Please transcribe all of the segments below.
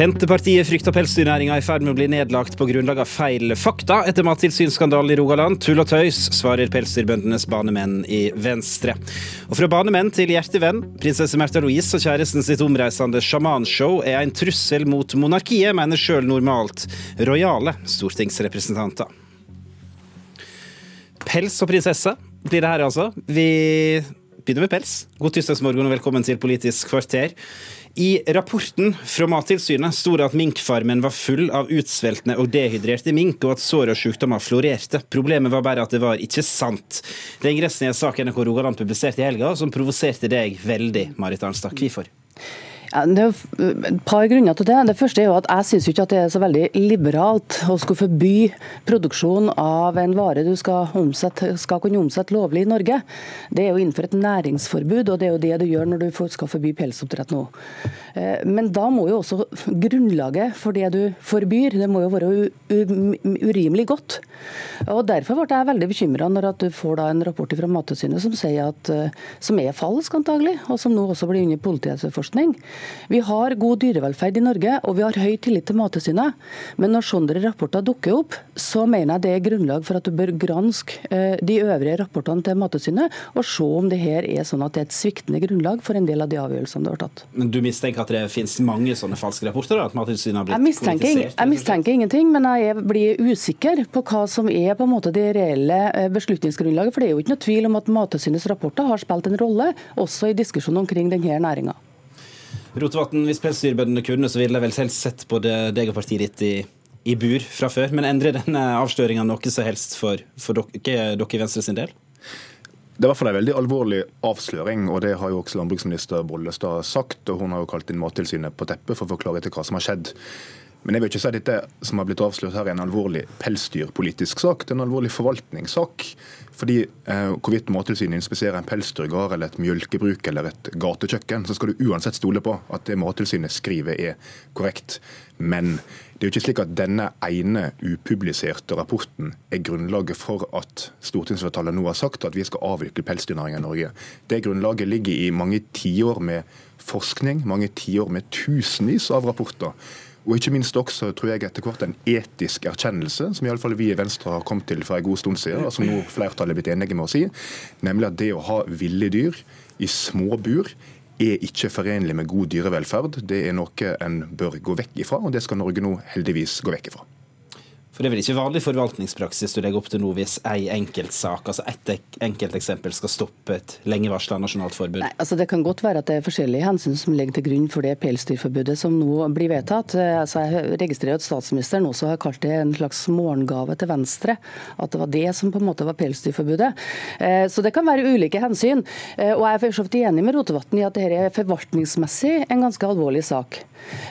Senterpartiet frykter pelsdyrnæringa i ferd med å bli nedlagt på grunnlag av feil fakta etter mattilsynsskandalen i Rogaland. Tull og tøys, svarer pelsdyrbøndenes banemenn i Venstre. Og fra banemenn til hjertevenn. Prinsesse Märtha Louise og kjæresten sitt omreisende sjamanshow er en trussel mot monarkiet, mener sjøl normalt rojale stortingsrepresentanter. Pels og prinsesse blir det her, altså. Vi begynner med pels. God tirsdagsmorgen og velkommen til Politisk kvarter. I rapporten fra Mattilsynet sto det at minkfarmen var full av utsveltende og dehydrerte mink, og at sår og sykdommer florerte. Problemet var bare at det var ikke sant. Er ingressen i en sak NRK Rogaland publiserte i helga, som provoserte deg veldig, Marit Arnstad. Hvorfor? Ja, det er et par grunner til det. Det første er jo at Jeg syns ikke at det er så veldig liberalt å skulle forby produksjon av en vare du skal, omsette, skal kunne omsette lovlig i Norge. Det er jo innenfor et næringsforbud, og det er jo det du gjør når du skal forby pelsoppdrett nå. Eh, men da må jo også grunnlaget for det du forbyr, det må jo være urimelig godt. Og Derfor ble jeg veldig bekymra når du får en rapport fra Mattilsynet som eh, som er falsk antagelig, og som nå også blir under politietterforskning. Vi har god dyrevelferd i Norge, og vi har høy tillit til Mattilsynet. Men når sånne rapporter dukker opp, så mener jeg det er grunnlag for at du bør granske eh, de øvrige rapportene til Mattilsynet, og se om det her er sånn at det er et sviktende grunnlag for en del av de avgjørelsene det har tatt. Men Du mistenker at det finnes mange sånne falske rapporter? da, at Mattilsynet har blitt jeg mistenker, jeg mistenker ingenting, men jeg blir usikker på hva som er på en måte det reelle eh, beslutningsgrunnlaget. For det er jo ikke noe tvil om at Mattilsynets rapporter har spilt en rolle, også i diskusjonen omkring denne næringa. Rotevatn, hvis pelsdyrbøndene kunne, så ville de vel selv sett både deg og partiet ditt i, i bur fra før. Men endrer denne avsløringa noe som helst for, for dere, dere i Venstre sin del? Det er i hvert fall en veldig alvorlig avsløring, og det har jo også landbruksminister Bollestad sagt. og Hun har jo kalt inn Mattilsynet på teppet for å forklare til hva som har skjedd. Men jeg vil ikke si at dette som har blitt avslørt her er en alvorlig pelsdyrpolitisk sak. Det er en alvorlig forvaltningssak. Fordi eh, hvorvidt Mattilsynet inspiserer en pelsdyrgard eller et mjølkebruk eller et gatekjøkken, så skal du uansett stole på at det Mattilsynet skriver er korrekt. Men det er jo ikke slik at denne ene upubliserte rapporten er grunnlaget for at stortingsflertallet nå har sagt at vi skal avvikle pelsdyrnæringen i Norge. Det grunnlaget ligger i mange tiår med forskning, mange tiår med tusenvis av rapporter. Og ikke minst også, tror jeg, etter hvert en etisk erkjennelse, som iallfall vi i Venstre har kommet til for en god stund siden, og som nå flertallet er blitt enige med å si, nemlig at det å ha ville dyr i små bur er ikke forenlig med god dyrevelferd. Det er noe en bør gå vekk ifra, og det skal Norge nå heldigvis gå vekk ifra. For Det er vel ikke vanlig forvaltningspraksis du legger opp til nå hvis ei enkeltsak, altså ett enkelteksempel, skal stoppe et lenge varsla nasjonalt forbud? Nei, altså Det kan godt være at det er forskjellige hensyn som ligger til grunn for det pelsdyrforbudet som nå blir vedtatt. Altså Jeg registrerer at statsministeren også har kalt det en slags morgengave til Venstre. At det var det som på en måte var pelsdyrforbudet. Eh, så det kan være ulike hensyn. Eh, og jeg er for så vidt enig med Rotevatn i at dette er forvaltningsmessig en ganske alvorlig sak.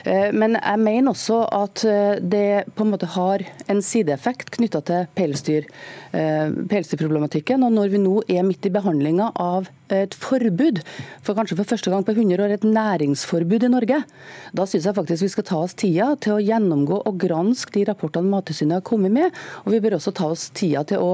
Eh, men jeg mener også at det på en måte har en en sideeffekt knytta til pelsdyr, eh, pelsdyrproblematikken. Og når vi nå er midt i behandlinga av et forbud, for kanskje for første gang på 100 år et næringsforbud i Norge, da syns jeg faktisk vi skal ta oss tida til å gjennomgå og granske de rapportene Mattilsynet har kommet med. Og vi bør også ta oss tida til å,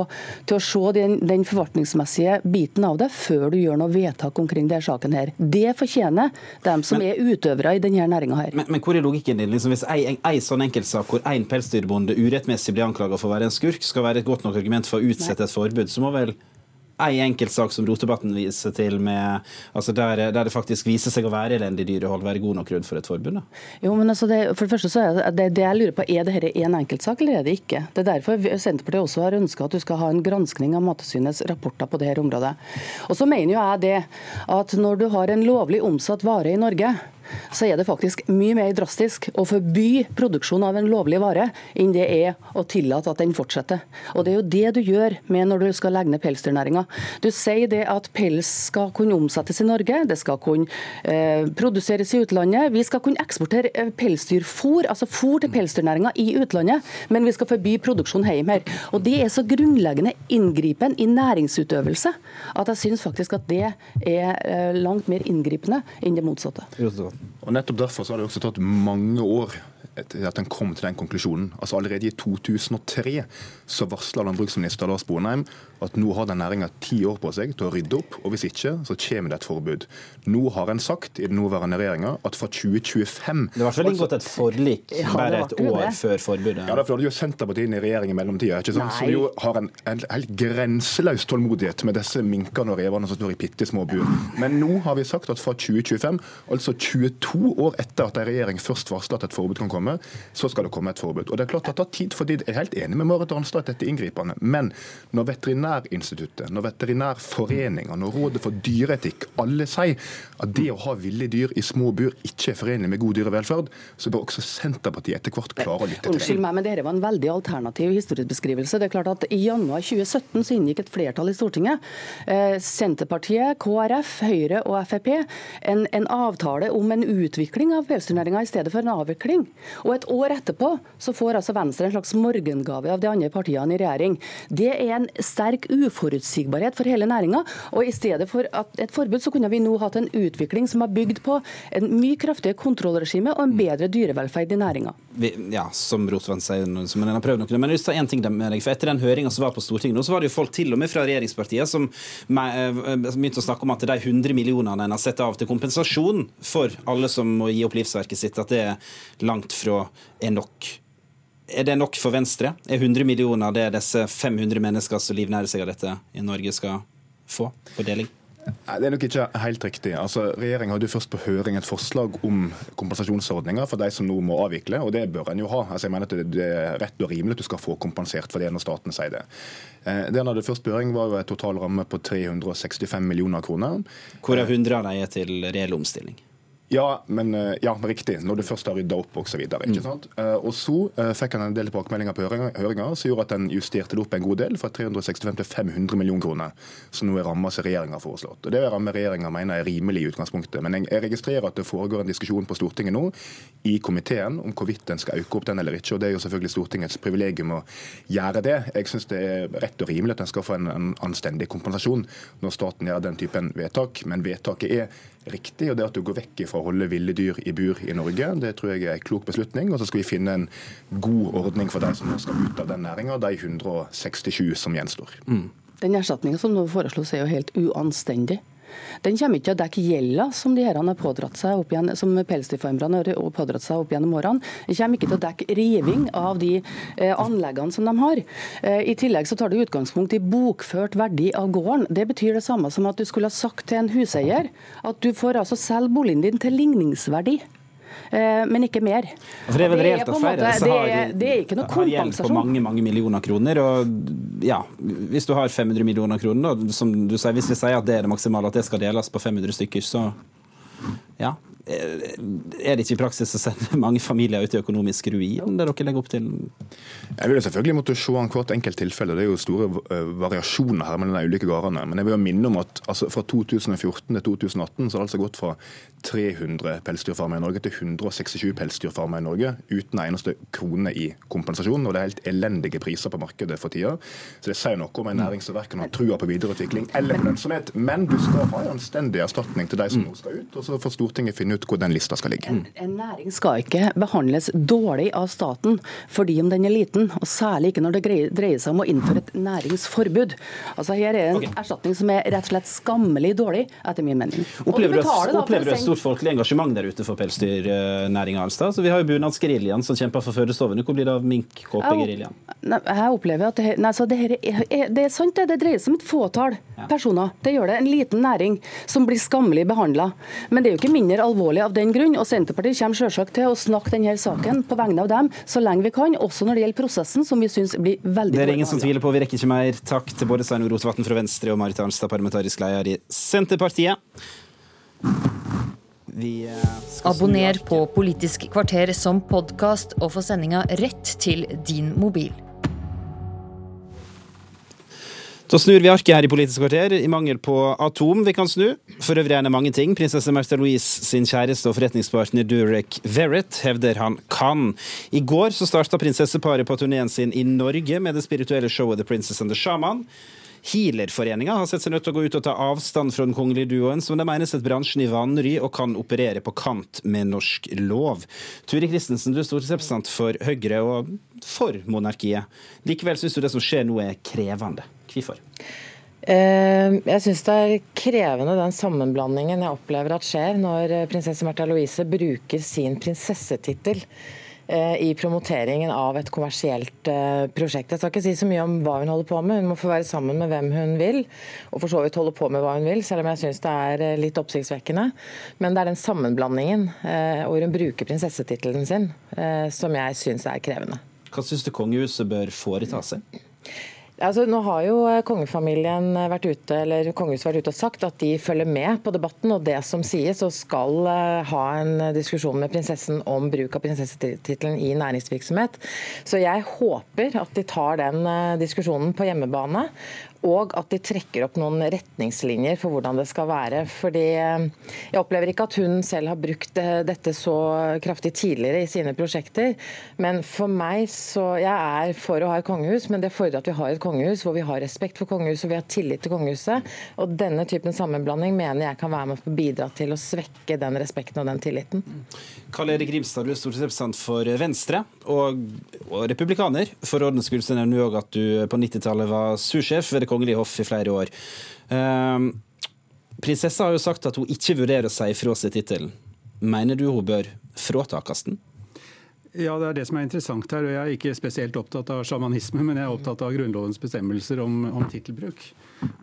til å se den, den, forvaltningsmessige biten av det, før du gjør noe vedtak omkring denne saken her. Det fortjener dem som men, er utøvere i denne næringa her. Men, men, hvor er logikken din? Liksom, hvis ei, ei sånn enkeltsak hvor én pelsdyrbonde urettmessig blir anklaga for å være en skurk, skal være et godt nok argument for å utsette et forbud, så må vel ei enkeltsak som Rotebatten viser til, med, altså der, der, det faktisk viser seg å være elendig dyrehold, være god nok grunn for et forbund? Da? Jo, men altså det, for Det første så er det, det jeg lurer på, er dette en enkeltsak eller er det ikke? Det er derfor Senterpartiet også har ønska at du skal ha en granskning av Mattilsynets rapporter på dette området. Og så mener jo jeg det at når du har en lovlig omsatt vare i Norge, så er det faktisk mye mer drastisk å forby produksjon av en lovlig vare enn det er å tillate at den fortsetter. Og Det er jo det du gjør med når du skal legge ned pelsdyrnæringa. Du sier det at pels skal kunne omsettes i Norge, det skal kunne eh, produseres i utlandet. Vi skal kunne eksportere eh, pelsdyrfôr, altså fôr til pelsdyrnæringa i utlandet, men vi skal forby produksjon hjemme her. Og Det er så grunnleggende inngripen i næringsutøvelse at jeg syns faktisk at det er eh, langt mer inngripende enn det motsatte. Og Nettopp derfor så har det også tatt mange år etter at en kom til den konklusjonen. Altså Allerede i 2003 så varsla landbruksminister Lars Bonheim at nå har den næringa ti år på seg til å rydde opp, og hvis ikke, så kommer det et forbud. Nå har en sagt i den nåværende regjeringa at fra 2025 Det var vel inngått et forlik Ja, bare et år det. før forbudet? Ja, derfor hadde jo Senterpartiet inn i regjering i mellomtida, ikke sant? som jo har en, en helt grenseløs tålmodighet med disse minkene og revene som står i bitte små bur. Men nå har vi sagt at fra 2025, altså 22 år etter at en regjering først varsla at et forbud kan komme, så skal det komme et forbud. Og det er klart at det tar tid, fordi Jeg er helt enig med Marit Arnstad at dette er inngripende. Men når Veterinærinstituttet, når Veterinærforeningen, når Rådet for dyreetikk alle sier at det å ha ville dyr i små bur ikke er forenlig med god dyrevelferd, så bør også Senterpartiet etter hvert klare å lytte til Unnskyld det. meg, men dette var en veldig alternativ historiebeskrivelse. Det er klart at I januar 2017 så inngikk et flertall i Stortinget, eh, Senterpartiet, KrF, Høyre og Frp, en, en avtale om en utvikling av pelsdyrnæringa i stedet for en avvikling. Og Et år etterpå så får altså Venstre en slags morgengave av de andre partiene i regjering. Det er en sterk uforutsigbarhet for hele næringa. I stedet for at et forbud, så kunne vi nå hatt en utvikling som har bygd på en mye kraftigere kontrollregime og en bedre dyrevelferd i næringa. ja, som Rotevatn sier, som en har prøvd noe. Men jeg vil ta en ting med deg, for Etter den høringa som var på Stortinget, nå, så var det jo folk til og med fra regjeringspartiet som eh, begynte å snakke om at de 100 millionene en har sett av til kompensasjon for alle som må gi opp livsverket sitt, at det langt fra er nok. Er det nok for Venstre? Er 100 millioner det disse 500 mennesker som livnærer seg av dette i Norge, skal få på deling? Nei, Det er nok ikke helt riktig. Altså, Regjeringa hadde først på høring et forslag om kompensasjonsordninger for de som nå må avvikle, og det bør en jo ha. Altså, jeg mener at det, er rett og rimelig at du skal få kompensert for det når staten sier det. Eh, det en hadde først på høring, var jo en total ramme på 365 millioner kroner. Hvorav 100 av dem er til reell omstilling. Ja, men eh, ja, riktig. Når du først har rydda opp osv. Mm. Og så uh, fikk han en del tilbakemeldinger på høringa, som gjorde at han justerte det opp en god del, fra 365 til 500 millioner kroner, som nå er ramma som regjeringa har foreslått. Og Det er ramme regjeringa mener er rimelig i utgangspunktet. Men jeg registrerer at det foregår en diskusjon på Stortinget nå, i komiteen, om hvorvidt en skal øke opp den eller ikke. og Det er jo selvfølgelig Stortingets privilegium å gjøre det. Jeg syns det er rett og rimelig at en skal få en, en anstendig kompensasjon når staten gjør den typen vedtak, men vedtaket er riktig. og det at du går vekk fra å holde ville dyr i bur i Norge, det tror jeg er en klok beslutning. Og så skal vi finne en god ordning for de som nå skal ut av den næringa, de 167 som gjenstår. Den erstatninga som nå foreslås, er jo helt uanstendig. Den kommer ikke til å dekke gjelda som de her har pådratt seg opp igjen, som pelsdyrfarmerne har pådratt seg opp gjennom årene. Den kommer ikke til å dekke riving av de eh, anleggene som de har. Eh, I tillegg så tar det utgangspunkt i bokført verdi av gården. Det betyr det samme som at du skulle ha sagt til en huseier at du får altså selge boligen din til ligningsverdi. Eh, Men ikke mer. Altså det er på at måte- det har, er- det er ikke noe har gjeld på mange mange millioner kroner. Og ja, hvis du har 500 millioner kroner, da, som du sier, hvis vi sier at det er det maksimale, at det skal deles på 500 stykker, så ja. Er det ikke i praksis å sende mange familier ut i økonomisk ruin, det dere legger opp til? Jeg vil selvfølgelig måtte se an hvert enkelt tilfelle. Det er jo store eh, variasjoner her mellom de ulike gårdene. Men jeg vil jo minne om at altså, fra 2014 til 2018 så har det altså gått fra 300 pelsdyrfarmer i Norge til 167 pelsdyrfarmer i Norge uten en eneste krone i kompensasjon. Og det er helt elendige priser på markedet for tida. Så det sier noe om en næring som verken har trua på videreutvikling eller på lønnsomhet. Men skal ha en anstendig erstatning til de som nå skal ut, og så får Stortinget finne ut hvor den lista skal ligge. En næring skal ikke behandles dårlig av staten fordi om den er liten, og særlig ikke når det greier- dreier seg om å innføre et næringsforbud. Altså Her er en okay. erstatning som er rett og slett skammelig dårlig, etter min mening. Opplever du, betaler opplever du et stort folkelig engasjement der ute for pelsdyrnæringa? Altså? Så vi har jo bunadsgeriljaen som kjemper for fødestovene. Hvor blir det av minkkåpegeriljaen? Jeg opplever at det, nei, så det, her er, det er sant, det. Det dreier seg om et fåtall personer. Det gjør det. En liten næring som blir skammelig behandla. Men det er jo ikke mindre alvorlig av den grunn. Og Senterpartiet kommer selvsagt til å snakke denne saken på vegne av dem så lenge vi kan, også når det gjelder prosessen, som vi syns blir veldig Det er ingen som tviler på. Vi rekker ikke mer. Takk til både Sveinung Rotevatn fra Venstre og Marit Arnstad, parlamentarisk leder i Senterpartiet. Vi eh, skal Abonner på Politisk kvarter som podkast og få sendinga rett til din mobil. Da snur vi arket her i Politisk kvarter, i mangel på atom vi kan snu. For øvrig gjerne mange ting. Prinsesse Märtha Louise sin kjæreste og forretningspartner Durek Verrett hevder han kan. I går så starta prinsesseparet på turneen sin i Norge med det spirituelle showet The Princess and the Shaman. Healerforeninga har sett seg nødt til å gå ut og ta avstand fra den kongelige duoen, som de mener setter bransjen i vanry og kan operere på kant med norsk lov. Turi Christensen, du er stortingsrepresentant for Høyre og for monarkiet. Likevel syns du det som skjer nå er krevende. Hvorfor? Eh, jeg syns det er krevende den sammenblandingen jeg opplever at skjer når prinsesse Märtha Louise bruker sin prinsessetittel Eh, i promoteringen av et kommersielt eh, prosjekt. Jeg skal ikke si så mye om hva hun holder på med, hun må få være sammen med hvem hun vil. Og for så vidt holde på med hva hun vil, selv om jeg syns det er eh, litt oppsiktsvekkende. Men det er den sammenblandingen hvor hun bruker prinsessetittelen sin, som jeg syns er krevende. Hva syns du kongehuset bør foreta seg? Altså, nå har jo eh, kongefamilien vært ute, eller kongehuset vært ute og sagt at de følger med på debatten og det som sies, og skal uh, ha en diskusjon med prinsessen om bruk av prinsessetittelen i næringsvirksomhet. Så jeg håper at de tar den diskusjonen på hjemmebane og at de trekker opp noen retningslinjer for hvordan det skal være. Fordi eh, Jeg opplever ikke at hun selv har brukt eh, dette så kraftig tidligere i sine prosjekter. Men for meg så Jeg er for å ha et kongehus, men det fordrer at vi har et kongehus hvor vi har respekt for kongehuset og vi har tillit til kongehuset. Og denne typen sammenblanding mener jeg kan være med på å bidra til å svekke den respekten og den tilliten. Karl Erik Grimstad, du er stortingsrepresentant for Venstre og, og republikaner. For ordens skyld nevner du òg at du på 90-tallet var sursjef ved Det kongelige hoff i flere år. Um, prinsessa har jo sagt at hun ikke vurderer å si fra seg tittelen. Mener du hun bør fratakes den? Ja, Det er det som er interessant her. og Jeg er ikke spesielt opptatt av sjamanisme, men jeg er opptatt av Grunnlovens bestemmelser om, om tittelbruk.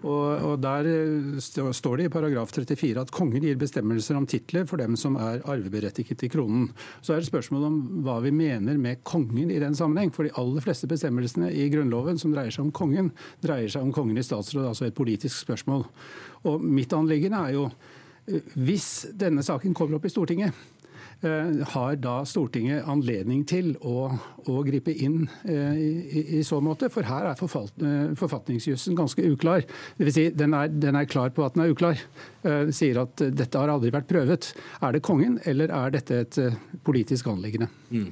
Og, og, Der eh, står det i paragraf 34 at kongen gir bestemmelser om titler for dem som er arveberettiget til kronen. Så er det spørsmålet om hva vi mener med kongen i den sammenheng. For de aller fleste bestemmelsene i Grunnloven som dreier seg om kongen, dreier seg om kongen i statsråd, altså et politisk spørsmål. Og Mitt anliggende er jo eh, hvis denne saken kommer opp i Stortinget, har da Stortinget anledning til å, å gripe inn eh, i, i, så måte? For her er eh, forfatningsjussen ganske uklar. Vil si, den er, den er klar på at den er uklar. Sier at dette har aldri vært prøvet. Er det kongen, eller er dette et politisk anliggende? Mm.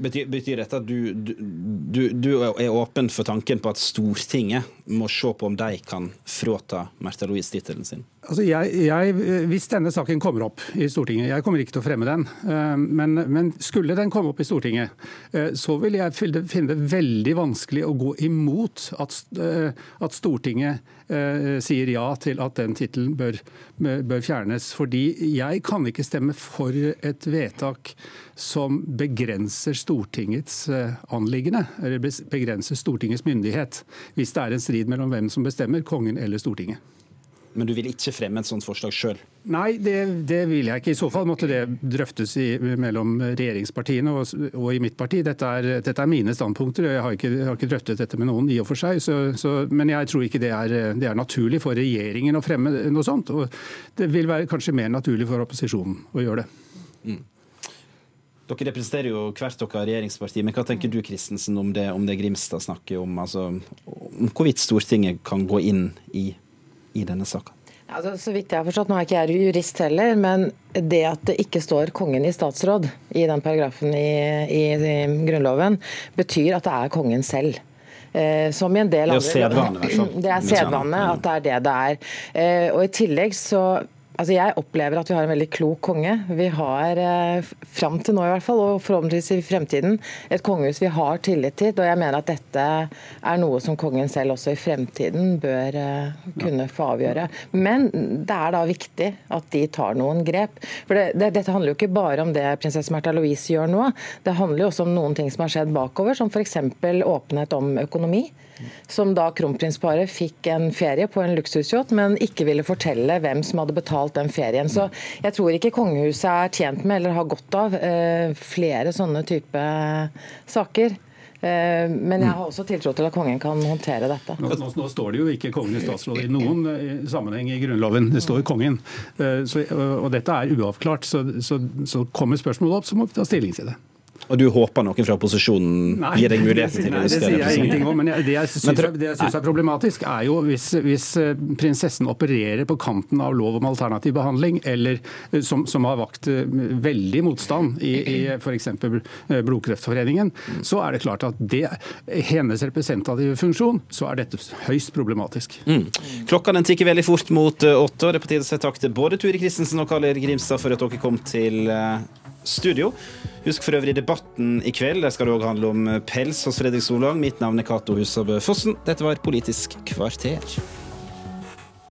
Betyr, betyr, dette at du, du, du, er åpen for tanken på at Stortinget må se på om de kan fråta Märtha Louise tittelen sin? Altså jeg, jeg, hvis denne saken kommer opp i Stortinget, jeg kommer ikke til å fremme den, eh, men, men skulle den komme opp i Stortinget, eh, så vil jeg finne det veldig vanskelig å gå imot at, eh, at Stortinget sier ja til at den tittelen bør, bør fjernes. Fordi jeg kan ikke stemme for et vedtak som begrenser Stortingets anliggende, eller begrenser Stortingets myndighet, hvis det er en strid mellom hvem som bestemmer, kongen eller Stortinget. Men du vil ikke fremme et sånt forslag sjøl? Nei, det, det, vil jeg ikke. I så fall måtte det drøftes i, mellom regjeringspartiene og, og, i mitt parti. Dette er, dette er mine standpunkter. og Jeg har ikke, jeg har ikke, drøftet dette med noen i og for seg. Så, så, men jeg tror ikke det er, det er, naturlig for regjeringen å fremme noe sånt. Og det vil være kanskje mer naturlig for opposisjonen å gjøre det. Mm. Dere representerer jo hvert deres regjeringsparti, men hva tenker du Christensen, om det, om det Grimstad snakker om? Altså, om hvorvidt Stortinget kan gå inn i i denne saka? Altså, så vidt jeg har forstått, Nå er ikke jeg jurist heller, men det at det ikke står kongen i statsråd i den paragrafen i, i, i Grunnloven, betyr at det er kongen selv. Eh, som i en del andre Det er sedvane at det er det det er. Eh, og I tillegg så Altså jeg opplever at vi har en veldig klok konge. Vi har eh, fram til nå i hvert fall, og forhåpentligvis i fremtiden, et kongehus vi har tillit til. Og jeg mener at dette er noe som kongen selv også i fremtiden bør eh, kunne få avgjøre. Men det er da viktig at de tar noen grep. For det, det, Dette handler jo ikke bare om det prinsesse Märtha Louise gjør nå. Det handler jo også om noen ting som har skjedd bakover, som f.eks. åpenhet om økonomi som da kronprinsparet fikk en ferie på en luksusyacht, men ikke ville fortelle hvem som hadde betalt den ferien. Så jeg tror ikke kongehuset er tjent med eller har godt av eh, flere sånne type saker. Eh, men jeg har også tiltro til at kongen kan håndtere dette. Nå, nå, nå står det jo ikke kongen i statsråd i noen eh, sammenheng i Grunnloven, det står kongen. Så, og dette er uavklart. Så, så, så kommer spørsmålet opp, så må vi ta stilling til det. Og du håper noen fra opposisjonen Nei, gir deg muligheten til nei, å det justere sier jeg ingenting om. Men det jeg syns er, problematisk, er jo hvis, hvis eh, prinsessen opererer på kanten av lov om alternativ behandling, eller eh, som, som har vakt eh, veldig motstand i, i f.eks. Blodkreftforeningen, så er det klart at det hennes representative funksjon, så er dette høyst problematisk. Mm. Klokka den tikker veldig fort mot åtte, og det er på tide å si takk til både Turi Christensen og Karl Erik Grimstad for at dere kom til studio. Husk for øvrig debatten i kveld. Der skal det òg handle om pels hos Fredrik Solvang. Mitt navn er Cato Husabø Fossen. Dette var Politisk kvarter.